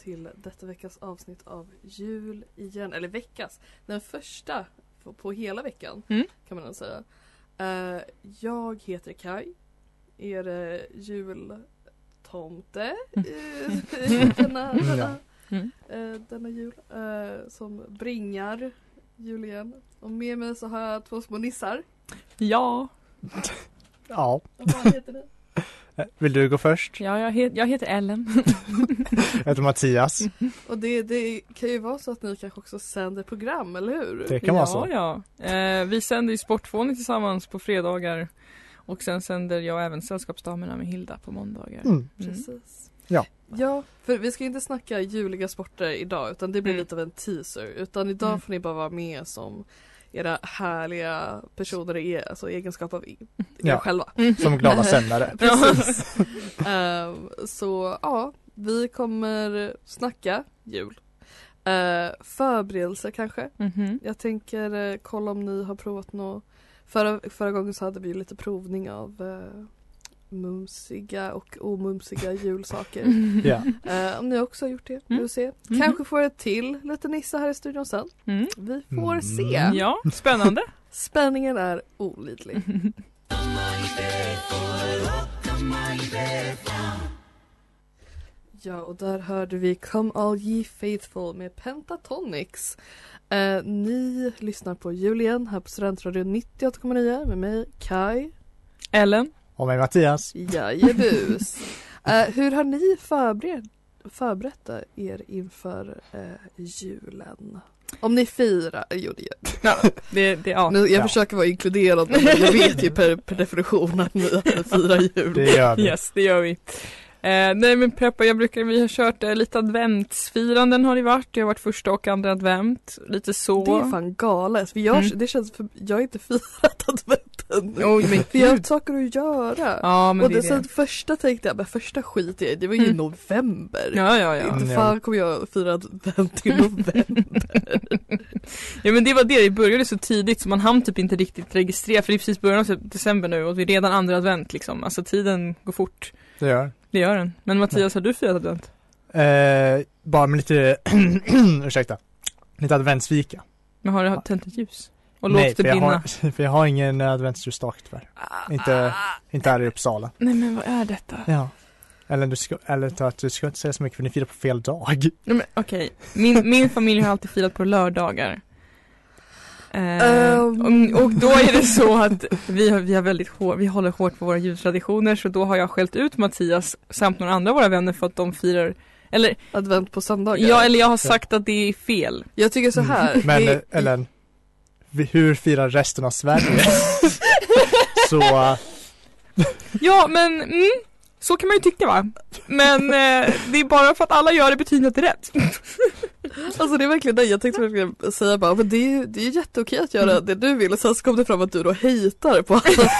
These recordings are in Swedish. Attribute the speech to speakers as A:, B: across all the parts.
A: Till detta veckas avsnitt av Jul igen. Eller veckas, den första på, på hela veckan
B: Mm.
A: kan man nog säga. Eh, jag heter Kai, er uh, jultomte uh, denna, denna,
B: Mm.
A: eh, denna jul. eh, som bringar jul igen. Och med mig så har jag två små nissar.
B: Ja,
C: Ja,
A: Vad heter ni?
C: Vill du gå först?
B: ja jag, het, jag heter Ellen.
C: Jag heter Mattias.
A: Och det, det kan ju vara så att ni kanske också sänder program, eller hur?
C: Det kan
B: ja,
C: vara så.
B: Ja, eh, vi sänder ju Sportfåning tillsammans på fredagar. Och sen sänder jag även Sällskapsdamerna med Hilda på måndagar.
C: Mm.
B: Mm.
A: Precis.
C: Ja.
A: Ja, för vi ska inte snacka juliga sporter idag utan det blir
B: Mm.
A: lite av en teaser. Utan idag
B: Mm.
A: får ni bara vara med som era härliga personer i alltså egenskap av er
C: Ja.
A: själva.
C: Som glada sändare.
A: Precis. Ehm, så ja, vi kommer snacka jul. Uh, förberedelser kanske.
B: Mhm.
A: Jag tänker eh, kolla om ni har provat något. Förra, förra gången så hade vi lite provning av uh, mumsiga och omumsiga julsaker.
C: Ja.
A: Eh, om ni också har gjort det, vi
B: Mm.
A: får se.
B: Mhm.
A: Kanske får ett till lite Nissa här i studion sen.
B: Mm.
A: Vi får
C: Mm.
A: se.
B: Ja, spännande.
A: Spänningen är olidlig. Ja, och där hörde vi Come All Ye Faithful med Pentatonix. Eh, ni lyssnar på Julien här på Studentradion 98,9 med mig, Kai.
B: Ellen.
C: Och mig Mattias.
A: Jajebus. Eh, hur har ni förberett, förberett er inför eh, julen? Om ni firar, jo det gör
B: Ja, det, det, ja.
A: nu, Jag
C: Ja.
A: försöker vara inkluderande men jag vet ju per, per definition att ni att ni firar jul.
C: Det gör vi.
B: Yes, det gör vi. Eh, nej men preppa, jag brukar, vi har kört eh, lite adventsfiranden har det varit. Det har varit första och andra advent. Lite så.
A: Det är fan galet. För jag,
B: Mm.
A: det känns för, jag har inte firat adventen.
B: Oj men
A: För jag har
B: gud.
A: saker att göra.
B: Ja men
A: och
B: det
A: det,
B: är
A: sen
B: det.
A: första tänkte jag, men första skit i det var ju i
B: Mm.
A: november.
B: Ja ja ja.
A: Inte fan kommer jag fira advent i november.
B: Ja men det var det, det började så tidigt så man hann typ inte riktigt registrera för det är precis början av december nu och vi är redan andra advent liksom. Alltså tiden går fort.
C: Det gör.
B: Det gör den. Men Mattias, har du firat advent?
C: Eh, bara med lite, ursäkta, lite adventsfika.
B: Men har du tänt ett ljus? Och
C: Nej,
B: låtit det
C: för
B: brinna?
C: har, för jag har ingen adventsljusstake tyvärr. Inte, inte här i Uppsala.
B: Nej men vad är detta?
C: Ja. Eller du ska, eller att du ska inte säga så mycket för ni firar på fel dag.
B: Nej, men Okej, min, min familj har alltid firat på lördagar. Eh,
A: Ehm.
B: och, och då är det så att vi, har, vi, har väldigt hår, vi håller hårt på våra jultraditioner så då har jag skällt ut Mattias samt några andra av våra vänner för att de firar eller,
A: Advent på söndagar.
B: ja, eller jag har sagt att det är fel.
A: Jag tycker så här.
C: Men
A: det,
C: eh, Ellen, hur firar resten av Sverige? så, eh,
B: Ja men mm, så kan man ju tycka va. Men eh, det är bara för att alla gör det betyder att det är rätt.
A: Alltså det är verkligen det, jag tänkte verkligen säga bara, men det är ju det är jätteokej att göra det du vill och sen så kom det fram att du då hatar på alla.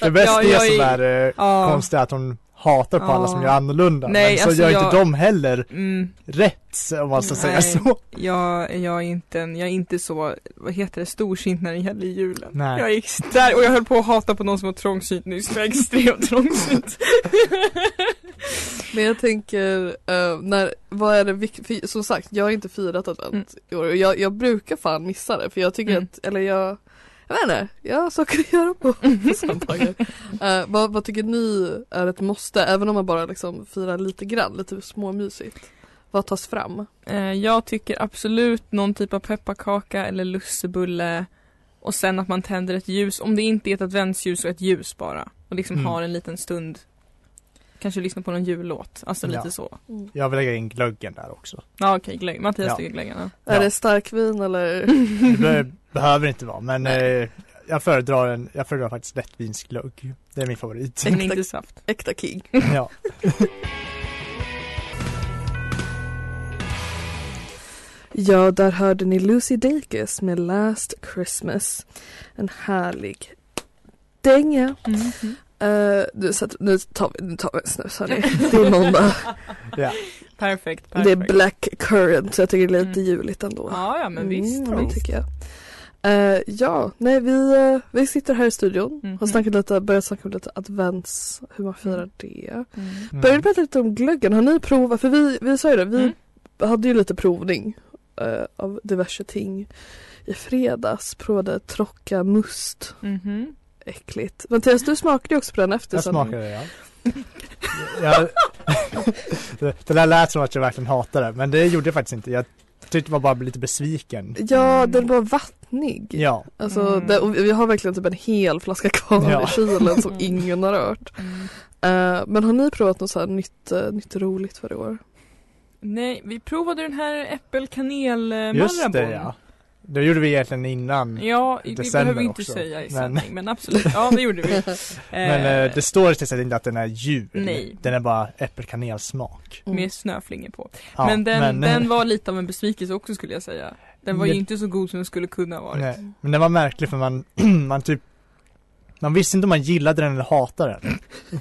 C: det bästa
B: Ja,
C: är
B: är-
C: är eh,
B: Ja.
C: konstigt är att hon hatar på alla
B: Ja.
C: som gör annorlunda.
B: Nej,
C: men så
B: alltså
C: gör
B: jag-
C: inte de heller
B: Mm.
C: rätt om man ska säga
B: Nej.
C: så.
B: Jag, jag, är inte en, jag är inte så, vad heter det, storsint när det gäller julen.
C: Nej.
B: Jag gick där och jag höll på att hata på någon som var trångsynt nyss, jag är extremt trångsynt.
A: Men jag tänker, eh, när, vad är det viktigt, som sagt jag har inte firat advent
B: Mm.
A: i år jag, jag brukar fan missa det för jag tycker
B: Mm.
A: att, eller jag jag vet inte, jag har saker att göra på, på söndagar. Eh, vad, vad tycker ni är ett måste, även om man bara liksom firar lite grann, lite småmysigt? Vad tas fram?
B: Eh, jag tycker absolut någon typ av pepparkaka eller lussebulle och sen att man tänder ett ljus, om det inte är ett adventsljus så ett ljus bara. Och liksom
C: Mm.
B: har en liten stund kanske lyssna på någon jullåt. Alltså
C: Ja.
B: lite så.
A: Mm.
C: Jag vill lägga in glöggen där också.
B: Ja okej, glögg. Mattias
C: Ja.
B: tycker glöggarna.
C: Ja.
A: Är det starkvin eller?
C: Det be- behöver inte vara men eh, jag föredrar en, jag föredrar faktiskt lättvinsglögg. Det är min favorit.
B: Men inte saft.
A: Äkta king.
C: ja.
A: Ja, där hörde ni Lucy Dacus med Last Christmas. En härlig dänga.
B: Mhm.
A: Uh, nu, så att, nu tar vi, nu tar vi en snus hörni. Det är måndag.
C: ja.
B: Perfekt,
A: Det är
B: perfekt.
A: black currant så jag tycker det är lite
B: Mm.
A: juligt ändå.
B: Ja, ja men visst.
A: Mm,
B: visst.
A: tycker jag. Eh, ja, nej vi, eh, vi sitter här i studion.
B: Mhm.
A: Har snackat lite, börjat snacka om lite advents, hur man firar det.
B: Mm.
C: Mm.
A: Började prata lite om glöggen, har ni provat? För vi, vi sa ju det, vi
B: Mm.
A: hade ju lite provning eh, av diverse ting i fredags. Provade trocka must,
B: Mhm.
A: Äckligt. Mattias du smakade ju också på den efter
C: Jag smakade det ja. jag, det, där lät som att jag verkligen hatade det men det gjorde jag faktiskt inte. Jag tyckte man bara blev lite besviken.
A: Ja,
B: Mm.
A: den var vattnig.
C: Ja.
A: Alltså,
B: Mm.
A: det, och vi har verkligen typ en hel flaska kvar
C: Ja.
A: i kylen som
B: Mm.
A: ingen har rört.
B: Mm.
A: Eh, men har ni provat något så här nytt, eh, nytt roligt för i år?
B: Nej, vi provade den här äppelkanel
C: Just det ja. Det gjorde vi egentligen innan.
B: Ja, det
C: December
B: behöver vi inte
C: också.
B: säga i
C: Men-
B: sändning, men absolut. Ja, det gjorde vi.
C: Men
B: Eh,
C: eh, det står till sig inte att den är jul.
B: Nej.
C: Den är bara äppelkanelsmak.
A: Mm.
B: Med snöflingor på.
C: Ja,
B: men den,
C: men,
B: den var lite av en besvikelse också skulle jag säga. Den var ju
C: Men-
B: inte så god som den skulle kunna ha varit.
C: Nej, men den var märklig för man, man typ Man visste inte om man gillade den eller hatade den.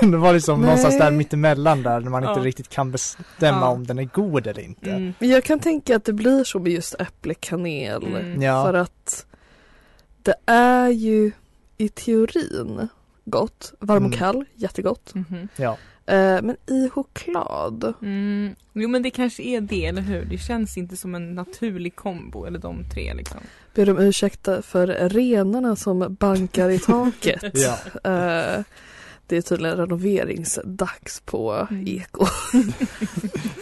C: det var liksom
A: Nej.
C: någonstans där mittemellan där när man
B: Ja.
C: inte riktigt kan bestämma
B: Ja.
C: om den är god eller inte.
B: Mm.
A: Men jag kan tänka att det blir så med just äpplekanel.
B: Mm.
C: Ja.
A: För att det är ju i teorin gott. Varm och
C: Mm.
A: kall, jättegott.
B: Mhm.
C: Ja.
A: Eh, men i choklad,
B: Mm. Jo men det kanske är det, eller hur? Det känns inte som en naturlig kombo, eller de tre liksom.
A: ber om ursäkta för renarna som bankar i taket.
C: Ja.
A: Eh, det är tydligen renoveringsdags på
B: Mm.
A: Eko.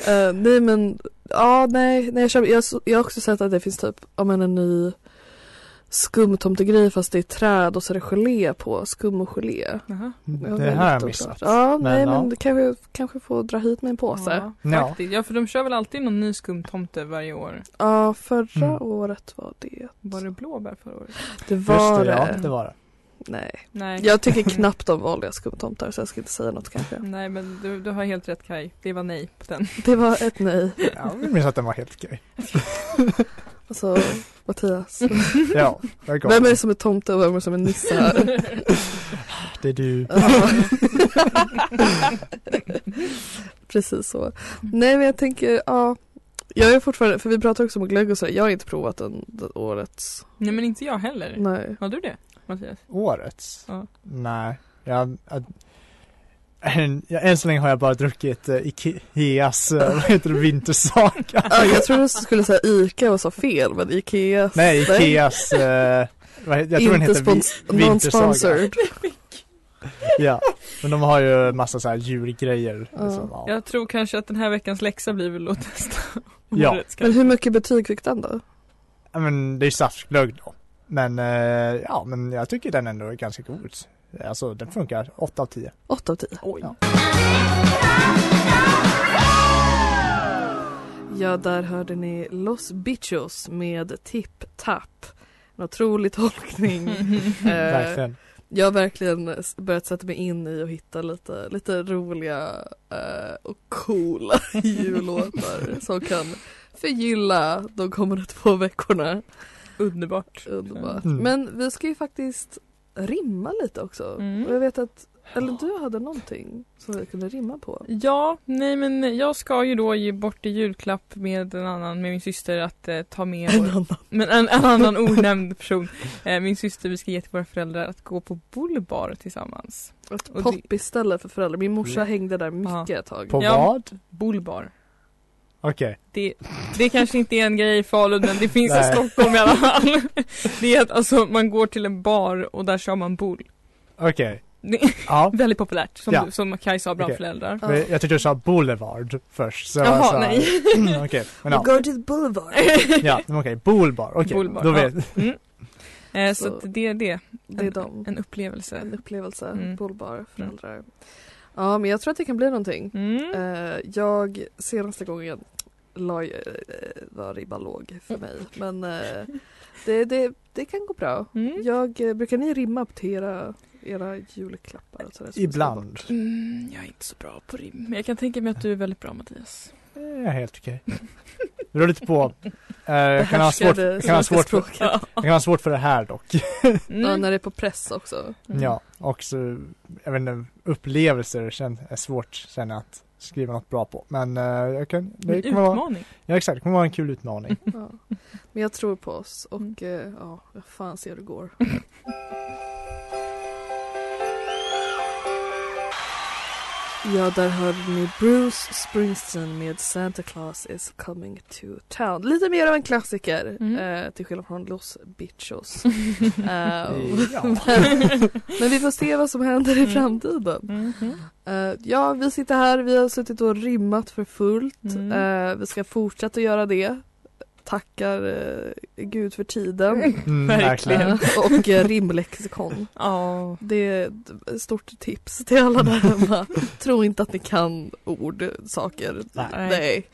A: Eh, nej men, ja nej, nej jag, köper, jag, jag har också sett att det finns typ, om en, en ny skumtomtegrej fast det är träd och så är det gelé på, skum och gelé.
B: Jaha.
A: Ja,
C: Det här har jag missat.
A: Ja, nej
C: Men, ja.
A: men det kanske, kanske får dra hit med en påse.
B: Ja,
C: Ja.
B: faktiskt. Ja, för de kör väl alltid någon ny skumtomte varje år.
A: Ja, förra
C: Mm.
A: året var det.
B: Var det blåbär förra året?
A: Det
C: Just
A: var
C: det, ja
A: det.
C: det var det.
A: Nej.
B: Nej.
A: Jag tycker knappt om vanliga skumtomtar så jag ska inte säga något kanske.
B: Nej men du, du har helt rätt Kai. Det var nej på den.
A: Det var ett nej.
C: Ja, jag minns att den var helt okej.
A: Alltså Mattias.
C: Ja, gav
A: Vem är det som är tomte och vem är det som är nisse här?
C: Det är du.
A: Ja. Precis så. Nej men jag tänker, ja. Jag är fortfarande, för vi pratar också om glögg och så, jag har inte provat den, den årets.
B: Nej men inte jag heller.
A: Nej.
B: Har du det Mattias?
C: Årets?
B: Ja.
C: Nej. Jag, jag, än, jag, än så länge har jag bara druckit uh, Ikeas, uh, vad heter det, vintersaga.
A: Ja, jag trodde du skulle säga Ica och sa fel men Ikea.
C: Nej, Ikeas, uh, vad, heter- jag tror den
A: inte
C: heter
A: spons-
C: vintersaga. Ja, men de har ju massa så här julgrejer.
A: Ja.
C: Liksom, ja.
B: Jag tror kanske att den här veckans läxa blir väl att testa.
C: Ja.
A: Men hur mycket betyg fick den då?
C: Ja, men det är ju saftglögg då. Men eh, ja, men jag tycker den ändå är ganska god. Alltså den funkar 8 av 10.
A: 8 av 10.
B: Oj.
C: Ja.
A: Ja, där hörde ni Los Bichos med Tip Tap. En otrolig tolkning. Eh,
C: Verkligen.
A: jag har verkligen börjat sätta mig in i och hitta lite, lite roliga eh, och coola jullåtar som kan förgylla de kommande två veckorna.
B: Underbart.
A: Underbart.
C: Mm.
A: Men vi ska ju faktiskt rimma lite också.
B: Mm.
A: Och jag vet att, eller du hade någonting som vi kunde rimma på.
B: Ja, nej men jag ska ju då ge bort i julklapp med en annan, med min syster att eh, ta med
A: En
B: vår,
A: annan.
B: men en, en annan onämnd person. Eh, min syster, vi ska ge till våra föräldrar att gå på bullbar tillsammans.
A: Ett
B: Och det-
A: poppiställe för föräldrar. Min morsa hängde där mycket
B: Ja.
A: ett tag.
C: På
B: Ja.
C: vad?
B: Bullbar.
C: Okej.
B: Det, det kanske inte är en grej i Falun men det finns i. Stockholm i alla fall. Det är att alltså, man går till en bar och där kör man bull.
C: Okej.
B: Är
C: Ja.
B: väldigt populärt som,
C: Ja.
B: som Kaj sa, bra
C: Okej.
B: föräldrar.
A: Ja.
C: Men Jag tyckte du sa Boulevard först. Så jag
B: Jaha,
C: sa,
B: nej.
C: Mm, Okej, men ja.
A: Go to the boulevard.
C: Ja, okej. Boulevard. Okej,
B: Boulevard,
C: då
B: ja.
C: vet
B: Mm. Eh, så
A: Så-
B: det är det.
A: Det är
B: En-
A: de.
B: En upplevelse.
A: En upplevelse.
B: Mm.
A: Boulevard, föräldrar. Ja men jag tror att det kan bli någonting.
B: Mm.
A: Eh, jag senaste gången la, ju- eh, var ribban låg för mig. Men eh, det, det, det kan gå bra.
B: Mm.
A: Jag, eh, brukar ni rimma på era, era julklappar? Och sådär som ni ska
C: Ibland.
A: bort?
B: Mm, jag är inte så bra på rim. Men jag kan tänka mig att du är väldigt bra Mattias.
C: Är helt okej. Det beror lite på. Eh, jag, kan ha svårt,
A: Behärskar det
C: jag, kan ha
A: svenska
C: svårt för,
A: språket.
C: jag kan ha svårt för det här dock.
A: Ja,
B: Mm.
A: när det är på press också.
B: Mm.
C: Ja, och så, jag vet inte, upplevelser känns, är svårt jag att skriva något bra på. Men eh, jag kan, det
B: En
C: kommer vara,
B: utmaning.
C: ja exakt, det kommer vara en kul utmaning.
A: Ja. Men jag tror på oss och
B: Mm.
A: eh, ja, vad fan ser hur det går. Ja, där hörde ni Bruce Springsteen med Santa Claus is coming to town. Lite mer av en klassiker,
B: Mm.
A: eh, till skillnad från Los Bichos.
B: Mm.
A: Eh,
C: Ja.
A: men, men vi får se vad som händer i
B: Mm.
A: framtiden.
B: Mhm.
A: Eh, ja, vi sitter här, vi har suttit och rimmat för fullt.
B: Mm.
A: Eh, vi ska fortsätta göra det. Tackar eh, Gud för tiden.
C: Mm,
B: Verkligen.
A: Eh, och eh, rimlexikon.
B: Ja.
A: Det är ett stort tips till alla där hemma. Tro inte att ni kan ord, saker.
C: Nej.
A: Nej.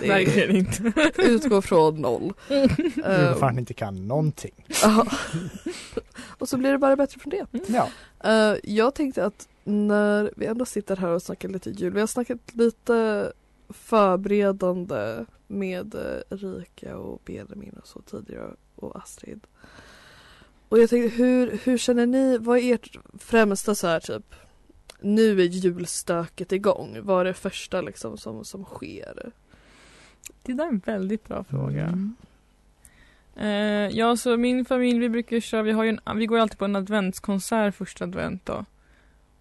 A: Är,
B: Verkligen inte.
A: utgå från noll.
C: Du
A: Eh,
C: fan inte kan någonting.
A: ja. och så blir det bara bättre från det.
C: Ja.
A: Eh, jag tänkte att när vi ändå sitter här och snackar lite jul, vi har snackat lite förberedande med eh, Erika och Benjamin och så tidigare och Astrid. Och jag tänkte, hur, hur känner ni, vad är ert främsta så här typ, nu är julstöket igång, vad är det första liksom som, som sker?
B: Det där är en väldigt bra fråga.
C: Mm.
B: Eh, ja, så min familj, vi brukar köra, vi, har ju en, vi går alltid på en adventskonsert första advent då.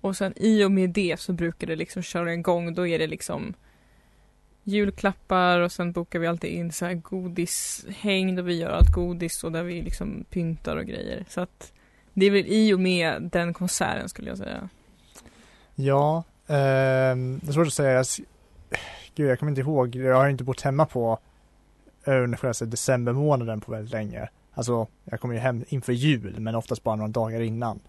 B: Och sen i och med det så brukar det liksom köra igång, då är det liksom julklappar och sen bokar vi alltid in så här godishäng där vi gör allt godis och där vi liksom pyntar och grejer. Så att det är väl i och med den konserten skulle jag säga.
C: Ja, eh, det är svårt att säga. Jag, gud, jag kommer inte ihåg. Jag har inte bott hemma på eh, under själva december månaden på väldigt länge. Alltså, jag kommer ju hem inför jul, men oftast bara några dagar innan.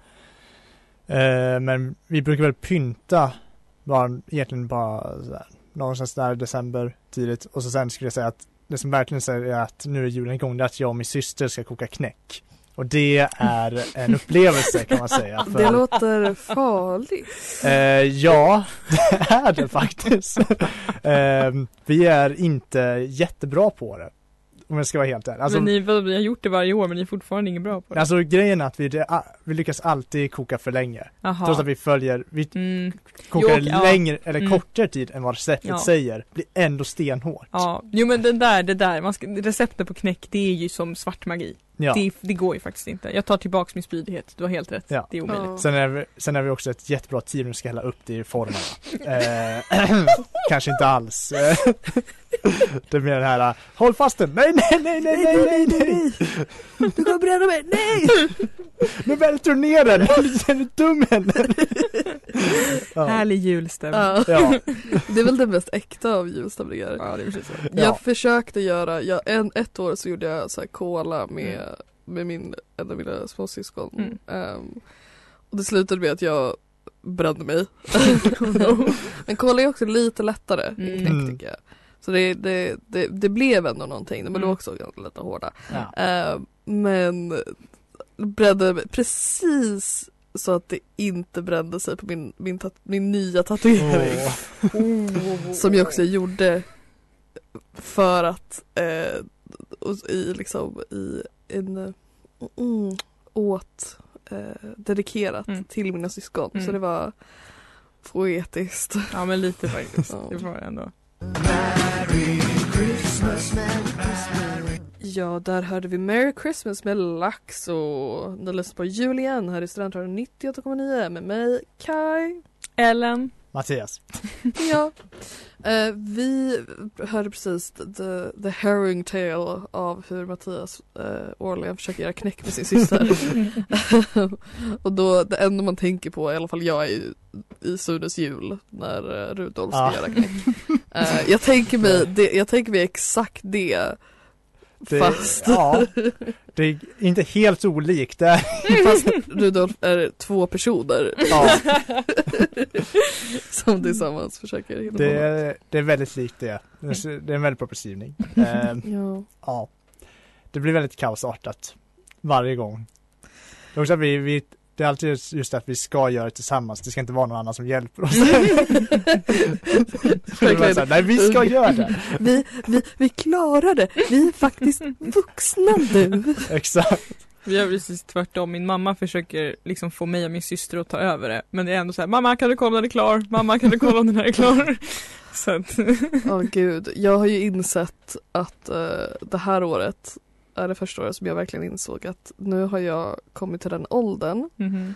C: Eh, men vi brukar väl pynta bara, egentligen bara så här, någonstans där december tidigt. Och så sen skulle jag säga att det som verkligen säger är att nu är julen igång, det är att jag och min syster ska koka knäck. Och det är en upplevelse kan man säga. för-
A: Det låter farligt.
C: Eh, ja, det är det faktiskt. eh, vi är inte jättebra på det. Om jag ska vara helt ärlig. Alltså,
B: men ni, vi har gjort det varje år men ni är fortfarande inget bra på det.
C: alltså grejen är att vi, vi lyckas alltid koka för länge.
B: Jaha.
C: Trots att vi följer, vi
B: Mm,
C: kokar
B: Jo, ja.
C: längre eller
B: Mm.
C: kortare tid än vad receptet
B: Ja.
C: säger. Blir ändå stenhårt.
B: ja, jo men den där, det där, man ska, receptet på knäck det är ju som svart magi.
C: Ja.
B: Det, det går ju faktiskt inte. Jag tar tillbaks min spydighet, du har helt rätt.
C: Ja.
B: Det är omöjligt.
A: Ja.
C: Sen är, vi, sen är vi också ett jättebra team när vi ska hälla upp det i formarna. Eh, kanske inte alls. Det är mer det här, håll fast den, nej nej nej nej nej nej nej
A: Du kommer bränna mig, nej!
C: Nu välter du ner den, är du dum eller? Ja.
B: Härlig julstämning.
A: Ja.
C: Ja.
A: Det är väl det mest äkta av julstämningar.
B: Ja, det är precis så.
C: Ja.
A: Jag försökte göra, jag, en, ett år så gjorde jag så här cola med, med min, en av mina småsyskon.
B: Mm.
A: Ehm, och det slutade med att jag brände mig. Men cola är också lite lättare än
B: Mm.
A: knäck
C: Mm.
A: tycker jag. Så det, det, det, det blev ändå någonting, men det var
B: Mm.
A: också ganska lite hårda.
C: Ja.
A: Ehm, men brände mig precis så att det inte brände sig på min, min, tat- min nya tatuering.
C: Åh.
A: Som jag också gjorde för att eh, och i liksom i en mm, åt eh, dedikerat
B: Mm.
A: till mina syskon.
B: Mm.
A: Så det var poetiskt.
B: Ja men lite faktiskt.
A: Ja.
B: Det var det ändå.
A: Ja, där hörde vi Merry Christmas med Lax och ni lyssnar på jul igen här i Studentradion 98,9 med mig Kai.
B: Ellen.
C: Mattias.
A: Ja. Eh, vi hörde precis the, the harrowing tale av hur Mattias eh, årligen försöker göra knäck med sin syster. och då, det enda man tänker på, i alla fall jag är ju i Sunes jul när eh, Rudolf ska
C: Ja.
A: göra knäck. Eh, jag, tänker mig, det, jag tänker mig exakt det
C: Det,
A: Fast-
C: Ja, det är inte helt olikt. Det
A: Fast Rudolf är två personer
C: ja,
A: som tillsammans försöker hitta
C: det,
A: på något.
C: är, det är väldigt likt det. Det är det är en väldigt bra beskrivning. Eh,
A: Ja.
C: ja, det blir väldigt kaosartat varje gång. Det är, också att vi, vi, det är alltid just att vi ska göra det tillsammans. Det ska inte vara någon annan som hjälper oss. Här, Nej, vi ska göra det.
A: Vi, vi, vi klarar det. Vi är faktiskt vuxna nu.
C: Exakt.
B: Vi gör precis tvärtom. Min mamma försöker liksom få mig och min syster att ta över det. Men det är ändå så här, mamma kan du kolla om den är klar? Mamma kan du kolla om den här är klar? Att,
A: Ja gud, jag har ju insett att eh, det här året är det första året som jag verkligen insåg att nu har jag kommit till den åldern
B: mhm.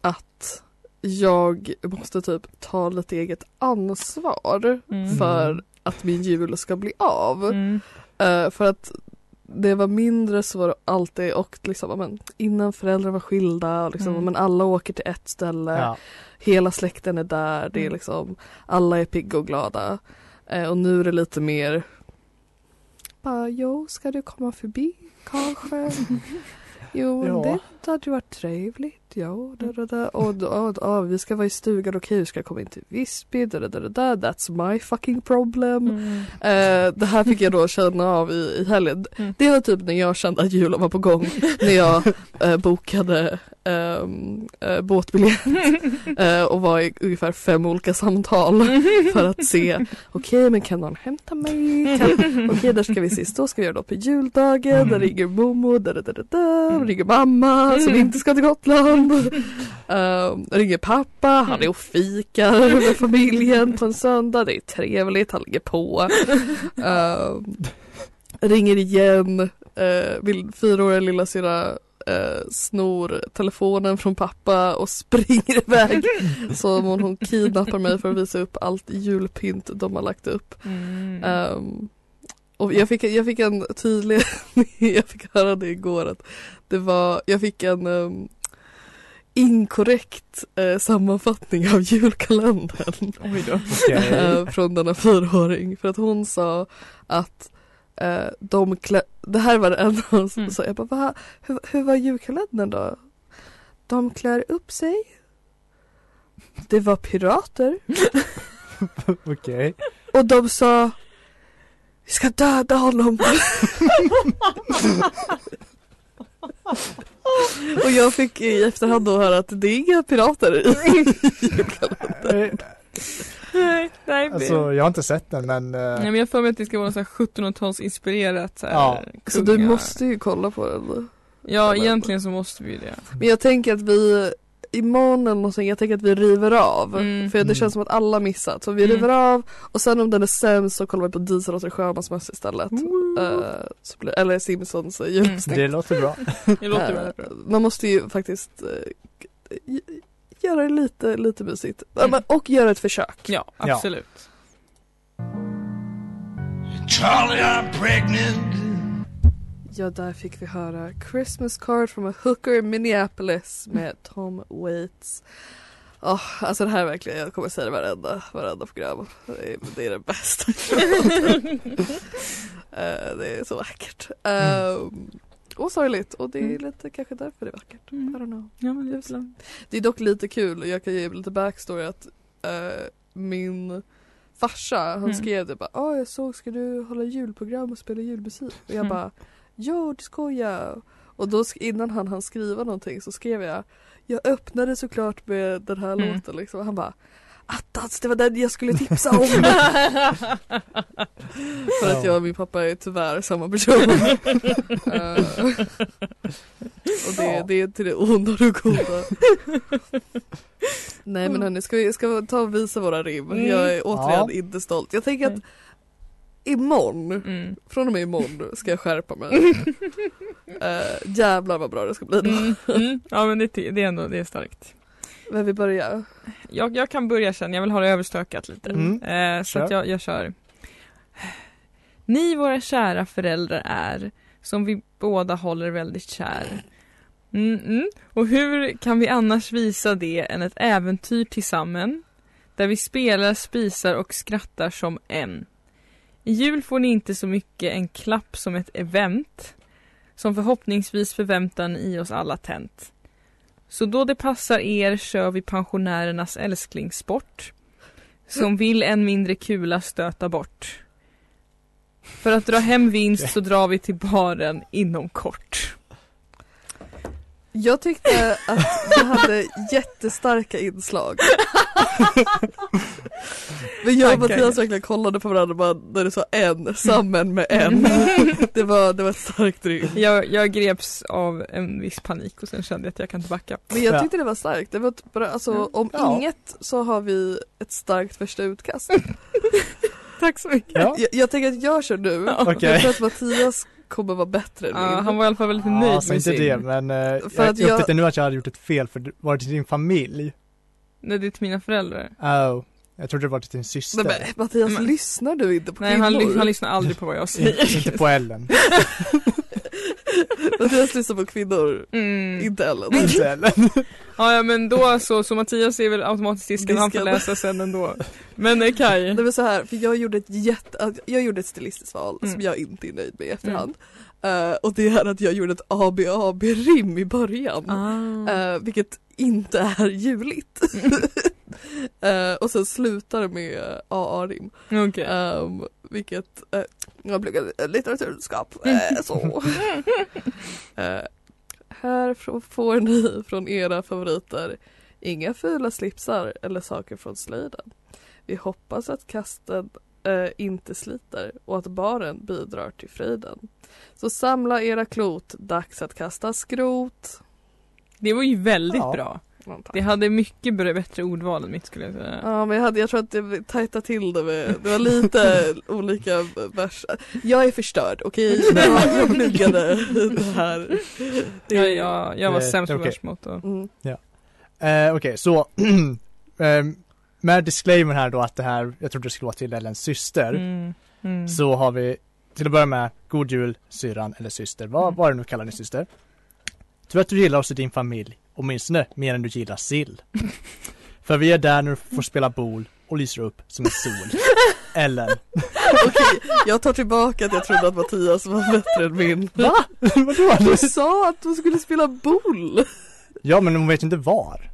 A: att jag måste typ ta lite eget ansvar
B: Mm.
A: för att min jul ska bli av.
B: Mm.
A: Eh, för att det var mindre så var det alltid och liksom, men, innan föräldrar var skilda och liksom,
B: Mm.
A: men alla åker till ett ställe.
C: Ja.
A: Hela släkten är där, det är
B: Mm.
A: liksom alla är pigga och glada. Eh, och nu är det lite mer bara, jo, ska du komma förbi kanske? Jo,
C: Ja.
A: det hade varit trevligt. Ja, da, da, da. Och, och, och, vi ska vara i stugan, okej, hur ska komma in till Visby? Da, da, da, da. That's my fucking problem.
B: Mm.
A: Eh, det här fick jag då känna av i, i helgen.
B: Mm.
A: Det var typ när jag kände att julen var på gång. när jag eh, bokade ehm, eh, båtbiljett eh, och var i ungefär fem olika samtal för att se okej men kan någon hämta mig? Kan, okej där ska vi ses, då ska vi göra något på juldagen,
C: Mm.
A: där ringer Momo, där, där, där, där, ringer mamma som inte ska till Gotland. Um, ringer pappa, han är och fikar med familjen på en söndag, det är trevligt, han ligger på. Ehm, ringer igen, uh, vill fyraåriga lilla syra uh, snor telefonen från pappa och springer iväg. Som om hon kidnappar mig för att visa upp allt julpynt de har lagt upp.
B: Mm.
A: Ehm, och jag fick, jag fick en tydlig, jag fick höra det igår att det var, jag fick en um, inkorrekt eh, sammanfattning av julkalendern
B: Oj då.
C: Okej.
A: eh, från denna fyraåring för att hon sa att eh, de klä, det här var det enda hon
B: Mm.
A: sa, jag bara Va? Hur, hur var julkalendern då? De klär upp sig Det var pirater
C: Okej.
A: och de sa Vi ska döda honom Och jag fick i efterhand då höra att det är inga pirater i julkalendern
B: Nej, nej.
C: Alltså jag har inte sett den men eh,
B: Nej men jag för mig att det ska vara så här 1700-tals inspirerat så här,
C: Ja.
A: Så du måste ju kolla på den
B: Ja egentligen så måste vi ju det.
A: Men jag tänker att vi imorgon eller någonting, jag tänker att vi river av.
B: Mm.
A: För det
C: Mm.
A: känns som att alla missat. Så vi
B: Mm.
A: river av och sen om den är sämst så kollar vi på Diesel och Sjömans mössa istället. Blir, eller Simpsons uh, julavsnitt.
C: det låter bra.
B: Det låter
A: Eh,
B: väldigt bra.
A: Man måste ju faktiskt g- göra det lite, lite mysigt. Ja,
B: Mm.
A: Och göra ett försök.
B: Ja,
C: Ja.
B: absolut.
D: Charlie, I'm pregnant.
A: Ja, där fick vi höra Christmas card from a hooker in Minneapolis med Tom Waits. Oh, alltså det här är verkligen, jag kommer säga det varenda, varenda program. Det är det, är det bästa. Eh, det är så vackert. Um, och sorgligt och det är
B: Mm.
A: lite kanske därför det är vackert.
B: Mm.
A: I don't know.
B: Ja, men det
A: Det är dock lite kul, jag kan ge lite backstory att eh, min farsa han
B: Mm.
A: skrev det bara ah, jag såg ska du hålla julprogram och spela julmusik? Och jag
B: Mm.
A: bara Jo det ska jag. Och då innan han hann skriva någonting så skrev jag Jag öppnade såklart med den här
B: Mm.
A: låten liksom. Han bara Attans det var den jag skulle tipsa om. För att jag och min pappa är tyvärr samma person. Eh, och det,
C: Ja.
A: det är till det onda och det goda. Nej men hörni, ska vi ska vi ta och visa våra rim?
B: Mm.
A: Jag är återigen
C: Ja.
A: inte stolt. Jag tänker att. Imorgon,
B: Mm.
A: från och med imorgon ska jag skärpa mig. uh, jävlar vad bra det ska bli då.
B: Mm. Mm. Ja men det, det är ändå det är starkt.
A: Vem vill börja?
B: Jag, jag kan börja sen, jag vill ha det överstökat lite. Eh, så att jag, jag kör. Ni våra kära föräldrar är, som vi båda håller väldigt kär. Mm, mm. Och hur kan vi annars visa det än ett äventyr tillsammans? Där vi spelar, spisar och skrattar som en. I jul får ni inte så mycket en klapp som ett event som förhoppningsvis förväntan i oss alla tänt. Så då det passar er kör vi pensionärernas älsklingssport som vill en mindre kula stöta bort. För att dra hem vinst så drar vi till baren inom kort.
A: Jag tyckte att du hade jättestarka inslag. Men jag och. Mattias verkligen kollade på varandra bara när du sa en, samman med en. Det var, det var ett starkt rim.
B: Jag, jag greps av en viss panik och sen kände jag att jag kan inte backa.
A: Men jag
C: Ja.
A: tyckte det var starkt. Det var bra, alltså, om
C: Ja.
A: inget så har vi ett starkt första utkast.
B: Tack så mycket.
C: Ja.
A: Jag, jag tänker att jag kör nu.
C: Okej.
A: Jag tror att Mattias kommer vara bättre än
B: Ja,
A: min.
B: han var i alla fall väldigt
C: Ja,
B: nöjd
C: så
B: med
C: inte
B: sin.
C: det men eh,
A: För
C: jag
A: att jag-
C: upptäckte nu att jag hade gjort ett fel för var det till din familj?
B: Nej, det är till mina föräldrar.
C: Oh, jag trodde det var till din syster.
A: Nej, men, Mattias,
B: Men-
A: lyssnar du inte på
B: Nej, han,
A: kvinnor?
B: han lyssnar aldrig på vad jag
C: inte, inte
B: säger.
C: på Ellen.
A: Mattias lyssnar på kvinnor,
B: Mm.
A: inte Ellen.
C: inte Ellen.
B: Ja, ja men då så, så Mattias är väl automatiskt disken, han får läsa sen ändå. Men eh, Kaj,
A: Det var så här, för jag gjorde ett jätte, jag gjorde ett stilistiskt val
B: Mm.
A: som jag inte är nöjd med i efterhand. Eh, och det är att jag gjorde ett ABAB-rim i början.
B: ah.
A: Eh, vilket inte är juligt. Eh, och sen slutar det med AA-rim.
B: okej.
A: Um, vilket, uh, jag pluggade litteraturkunskap, eh, så. Eh, här får ni från era favoriter inga fula slipsar eller saker från slöjden. Vi hoppas att kasten eh, inte sliter och att baren bidrar till fröjden. Så samla era klot, dags att kasta skrot.
B: Det var ju väldigt
C: Ja.
B: bra.
A: Ja.
B: Det hade mycket bättre ordval än mitt skulle jag säga.
A: Ja men jag, hade, jag tror att det tajtade till det med, det var lite olika versar. Jag är förstörd, okej? Jag, jag pluggade det här. Det-
B: Ja, jag, jag var
C: Eh,
B: sämst på
C: okej.
B: versmått.
A: Mm.
C: Eh, Okej, så ehm, med disclaimer här då att det här, jag trodde det skulle vara till Ellens syster.
B: Mm. Mm.
C: Så har vi till att börja med God Jul syrran eller syster, vad,
B: Mm.
C: vad du nu kallar din syster. Tror att du gillar oss i din familj, åtminstone mer än du gillar sill. För vi är där när du får spela bol och lyser upp som en sol. Ellen.
A: Okej, jag tar tillbaka att jag trodde att Mattias var bättre än min.
C: Va? Vadå?
A: Du sa att du skulle spela boll!
C: Ja men hon vet inte var.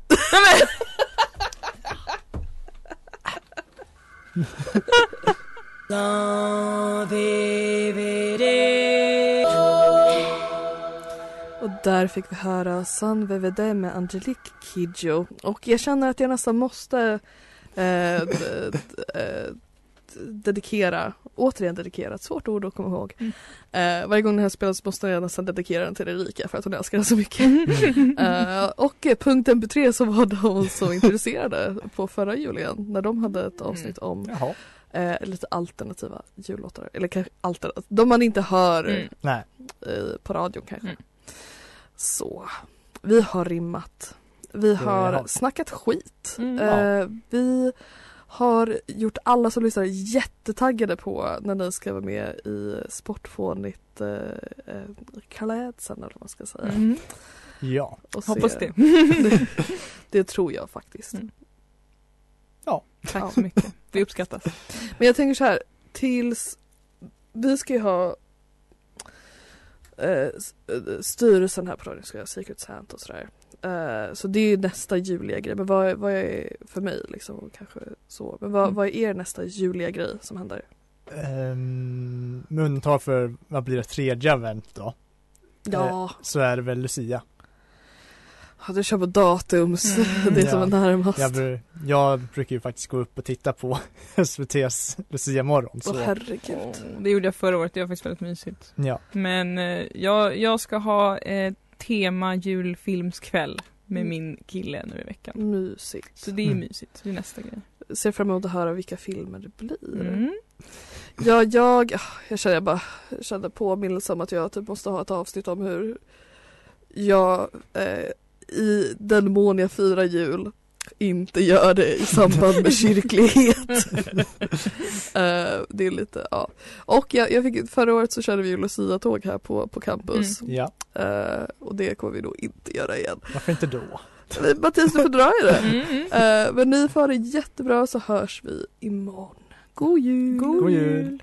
A: Och där fick vi höra San VVD med Angelique Kidjo. Och jag känner att jag nästan måste eh, eh, dedikera, återigen dedikera, ett svårt ord att komma ihåg.
B: Mm.
A: Eh, varje gång den här spelas måste jag nästan dedikera den till Erika för att hon älskar den så mycket. Eh, och punkt MP3 så var de så introducerade på förra julen när de hade ett avsnitt om
C: Jaha.
A: eh, lite alternativa jullåtar. Eller kanske alternativa, de man inte hör
B: Mm.
A: Eh, på radion kanske.
B: Mm.
A: Så, vi har rimmat. Vi har snackat skit.
B: Mm.
A: Eh, vi har gjort alla som lyssnar jättetaggade på när ni ska vara med i Sportfånigt eh, eh, klädseln eller vad man ska säga.
B: Mm.
C: Ja.
A: Och se-
B: Hoppas det.
A: det. Det tror jag faktiskt.
B: Mm.
A: Ja.
B: Tack så mycket. Det uppskattas.
A: Men jag tänker så här, tills vi ska ju ha eh, eh, styrelsen här på radion ska ha Secret Santa och sådär. Eh, så det är ju nästa juliga grej. Men vad, är- vad är för mig liksom kanske så. Men vad,
B: Mm.
A: vad är er nästa juliga grej som händer?
C: Um, med undantag för, vad blir det, tredje advent då?
A: Ja,
C: Så är det väl Lucia.
A: Ja du kör på datums.
B: Mm.
A: det som
C: Ja.
A: är närmast.
C: Jag, bru- jag brukar ju faktiskt gå upp och titta på SVT's Lucia-morgon.
A: Åh
C: Så
A: herregud.
B: Åh, Det gjorde jag förra året, det var faktiskt väldigt mysigt.
C: ja.
B: Men eh, jag, jag ska ha eh, tema julfilmskväll med
A: Mm.
B: min kille nu i veckan.
A: Mysigt.
B: Så det är
C: Mm.
B: mysigt, det är nästa grej.
A: Ser fram emot att höra vilka filmer det blir.
B: Mm.
A: Ja, jag, jag känner jag bara jag kände påminnelse om att jag typ måste ha ett avsnitt om hur jag eh, i den mån jag firar jul inte gör det i samband med kyrklighet. eh, det är lite, ja. Och jag, jag fick, förra året så körde vi ju Lucia-tåg här på, på campus.
C: ja,
A: Eh, och det kommer vi nog inte göra igen.
C: varför inte då?
A: Mattias du får dra i det.
B: Mm, mm.
A: Eh, men ni får ha det jättebra så hörs vi imorgon. God jul!
C: God jul!